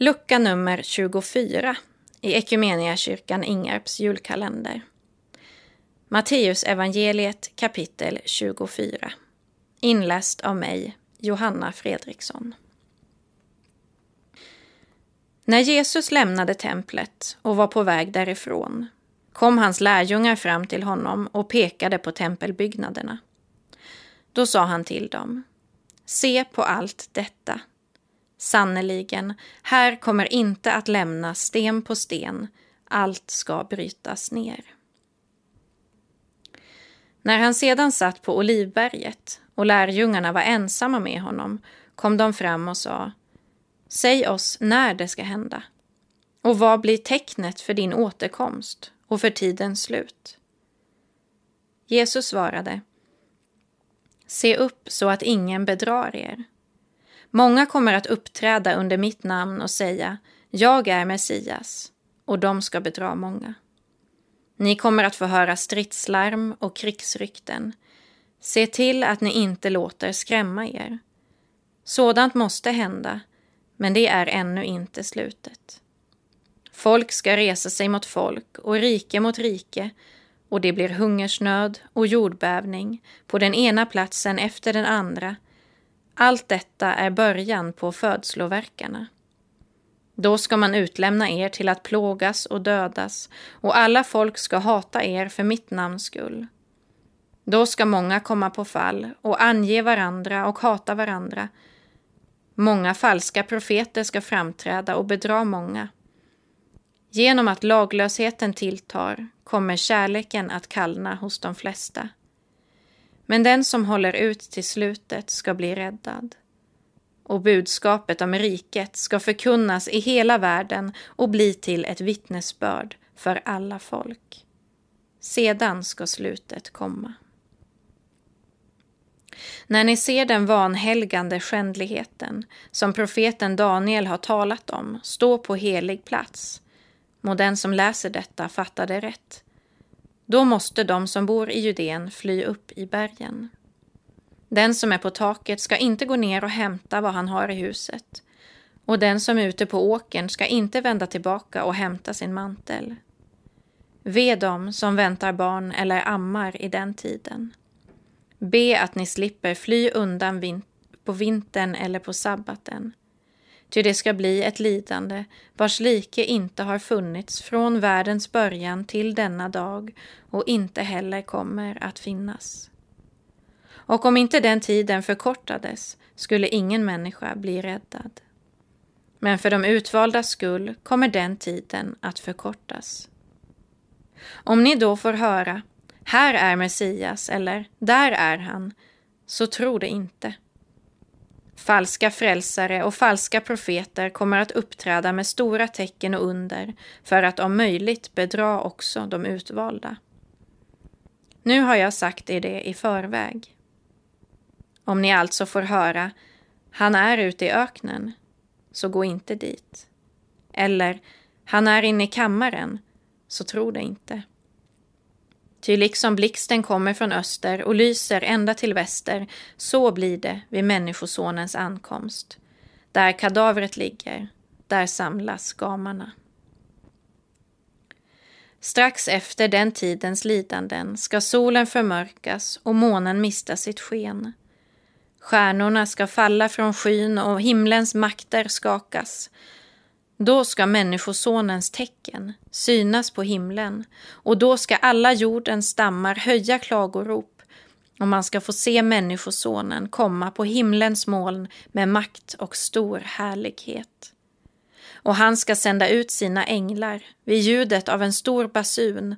Lucka nummer 24 i Equmeniakyrkan Ingarps julkalender. Matteus evangeliet kapitel 24. Inläst av mig, Johanna Fredriksson. När Jesus lämnade templet och var på väg därifrån kom hans lärjungar fram till honom och pekade på tempelbyggnaderna. Då sa han till dem, se på allt detta. Sannerligen, här kommer inte att lämnas sten på sten, allt ska brytas ner. När han sedan satt på Olivberget och lärjungarna var ensamma med honom kom de fram och sa Säg oss när det ska hända och vad blir tecknet för din återkomst och för tidens slut? Jesus svarade Se upp så att ingen bedrar er. Många kommer att uppträda under mitt namn och säga Jag är Messias och de ska bedra många. Ni kommer att få höra stridslarm och krigsrykten. Se till att ni inte låter skrämma er. Sådant måste hända, men det är ännu inte slutet. Folk ska resa sig mot folk och rike mot rike och det blir hungersnöd och jordbävning på den ena platsen efter den andra. Allt detta är början på födsloverkarna. Då ska man utlämna er till att plågas och dödas och alla folk ska hata er för mitt namns skull. Då ska många komma på fall och ange varandra och hata varandra. Många falska profeter ska framträda och bedra många. Genom att laglösheten tilltar kommer kärleken att kallna hos de flesta. Men den som håller ut till slutet ska bli räddad. Och budskapet om riket ska förkunnas i hela världen och bli till ett vittnesbörd för alla folk. Sedan ska slutet komma. När ni ser den vanhelgande skändligheten som profeten Daniel har talat om stå på helig plats må den som läser detta fatta det rätt. Då måste de som bor i Judén fly upp i bergen. Den som är på taket ska inte gå ner och hämta vad han har i huset och den som är ute på åkern ska inte vända tillbaka och hämta sin mantel. Ve dem som väntar barn eller ammar i den tiden. Be att ni slipper fly undan vin på vintern eller på sabbaten ty det ska bli ett lidande vars like inte har funnits från världens början till denna dag och inte heller kommer att finnas. Och om inte den tiden förkortades skulle ingen människa bli räddad. Men för de utvaldas skull kommer den tiden att förkortas. Om ni då får höra här är Messias eller där är han, så tro det inte. Falska frälsare och falska profeter kommer att uppträda med stora tecken och under för att om möjligt bedra också de utvalda. Nu har jag sagt er det i förväg. Om ni alltså får höra han är ute i öknen, så gå inte dit. Eller han är inne i kammaren, så tro det inte. Ty liksom blixten kommer från öster och lyser ända till väster, så blir det vid Människosonens ankomst. Där kadavret ligger, där samlas gamarna. Strax efter den tidens lidanden ska solen förmörkas och månen mista sitt sken. Stjärnorna ska falla från skyn och himlens makter skakas. Då ska Människosonens tecken synas på himlen och då ska alla jordens stammar höja klagorop och man ska få se Människosonen komma på himlens moln med makt och stor härlighet. Och han ska sända ut sina änglar vid ljudet av en stor basun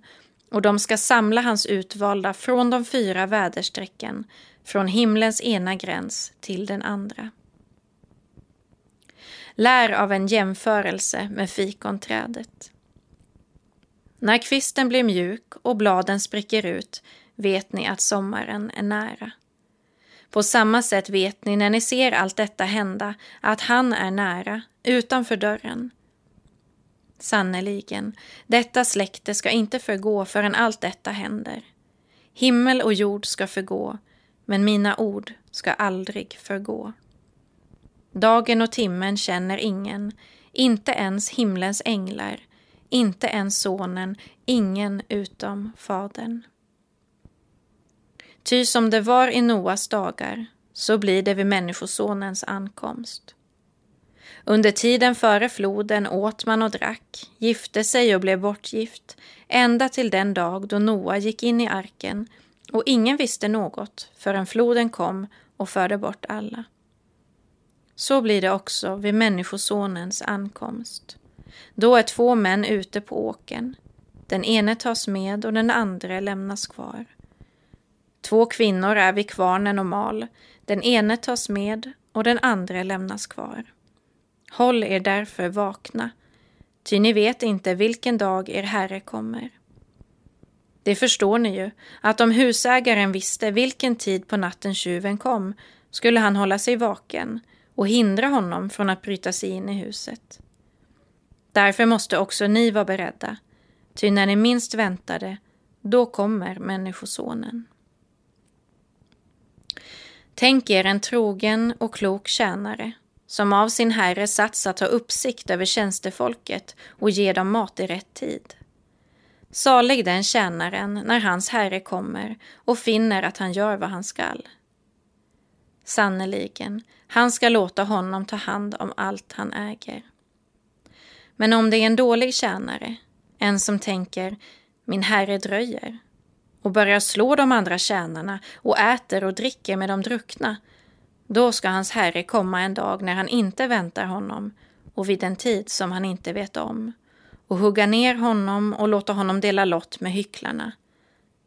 och de ska samla hans utvalda från de fyra väderstrecken, från himlens ena gräns till den andra. Lär av en jämförelse med fikonträdet. När kvisten blir mjuk och bladen spricker ut vet ni att sommaren är nära. På samma sätt vet ni när ni ser allt detta hända att han är nära, utanför dörren. Sannerligen, detta släkte ska inte förgå förrän allt detta händer. Himmel och jord ska förgå, men mina ord ska aldrig förgå. Dagen och timmen känner ingen, inte ens himlens änglar, inte ens sonen, ingen utom fadern. Ty som det var i Noas dagar, så blir det vid Människosonens ankomst. Under tiden före floden åt man och drack, gifte sig och blev bortgift, ända till den dag då Noa gick in i arken och ingen visste något förrän floden kom och förde bort alla. Så blir det också vid Människosonens ankomst. Då är två män ute på åken. Den ene tas med och den andra lämnas kvar. Två kvinnor är vid kvarnen och mal. Den ene tas med och den andra lämnas kvar. Håll er därför vakna, ty ni vet inte vilken dag er Herre kommer. Det förstår ni ju, att om husägaren visste vilken tid på natten tjuven kom skulle han hålla sig vaken och hindra honom från att bryta sig in i huset. Därför måste också ni vara beredda, ty när ni minst väntar det, då kommer Människosonen. Tänk er en trogen och klok tjänare som av sin herre satts att ha uppsikt över tjänstefolket och ge dem mat i rätt tid. Salig den tjänaren när hans herre kommer och finner att han gör vad han skall. Sannerligen, han ska låta honom ta hand om allt han äger. Men om det är en dålig tjänare, en som tänker min herre dröjer och börjar slå de andra tjänarna och äter och dricker med de druckna, då ska hans herre komma en dag när han inte väntar honom och vid en tid som han inte vet om och hugga ner honom och låta honom dela lott med hycklarna.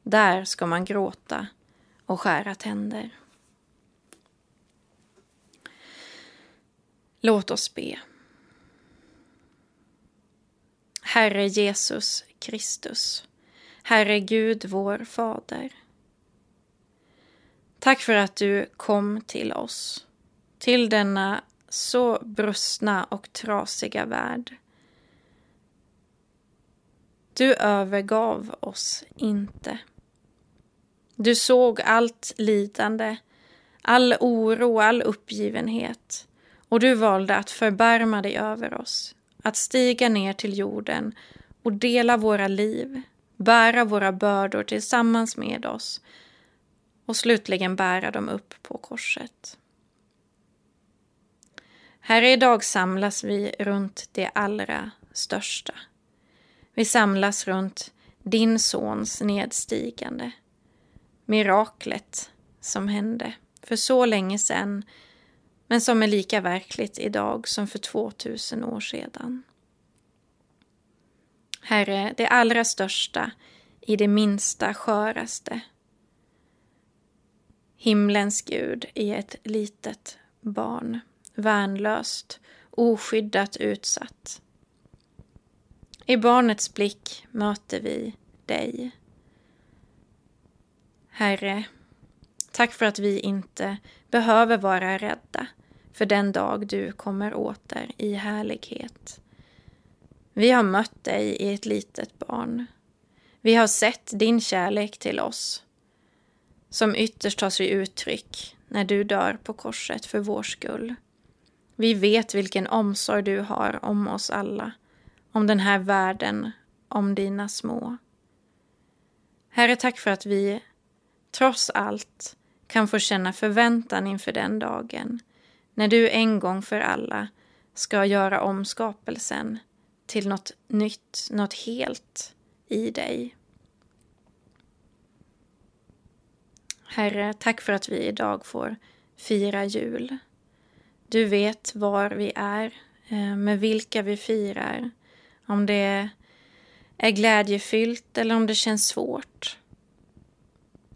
Där ska man gråta och skära tänder. Låt oss be. Herre Jesus Kristus, Herre Gud vår Fader. Tack för att du kom till oss, till denna så brustna och trasiga värld. Du övergav oss inte. Du såg allt lidande, all oro, all uppgivenhet och du valde att förbarma dig över oss, att stiga ner till jorden och dela våra liv, bära våra bördor tillsammans med oss och slutligen bära dem upp på korset. Här idag samlas vi runt det allra största. Vi samlas runt din sons nedstigande. Miraklet som hände för så länge sedan men som är lika verkligt idag som för 2000 år sedan. Herre, det allra största i det minsta sköraste. Himlens Gud i ett litet barn, värnlöst, oskyddat utsatt. I barnets blick möter vi dig. Herre, tack för att vi inte behöver vara rädda för den dag du kommer åter i härlighet. Vi har mött dig i ett litet barn. Vi har sett din kärlek till oss som ytterst tar sig uttryck när du dör på korset för vår skull. Vi vet vilken omsorg du har om oss alla, om den här världen, om dina små. Herre, tack för att vi trots allt kan få känna förväntan inför den dagen när du en gång för alla ska göra om skapelsen till något nytt, något helt i dig. Herre, tack för att vi idag får fira jul. Du vet var vi är, eh, med vilka vi firar. Om det är glädjefyllt eller om det känns svårt.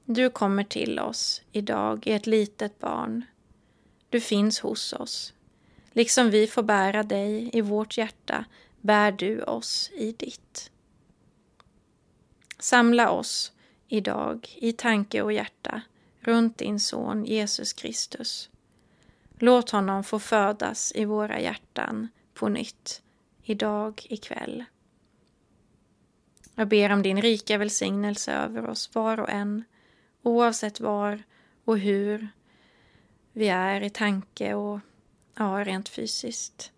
Du kommer till oss idag i ett litet barn. Du finns hos oss. Liksom vi får bära dig i vårt hjärta bär du oss i ditt. Samla oss idag i tanke och hjärta runt din son Jesus Kristus. Låt honom få födas i våra hjärtan på nytt, idag, ikväll. Jag ber om din rika välsignelse över oss var och en, oavsett var och hur vi är i tanke och ja, rent fysiskt.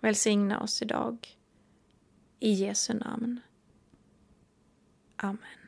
Välsigna oss idag. I Jesu namn. Amen.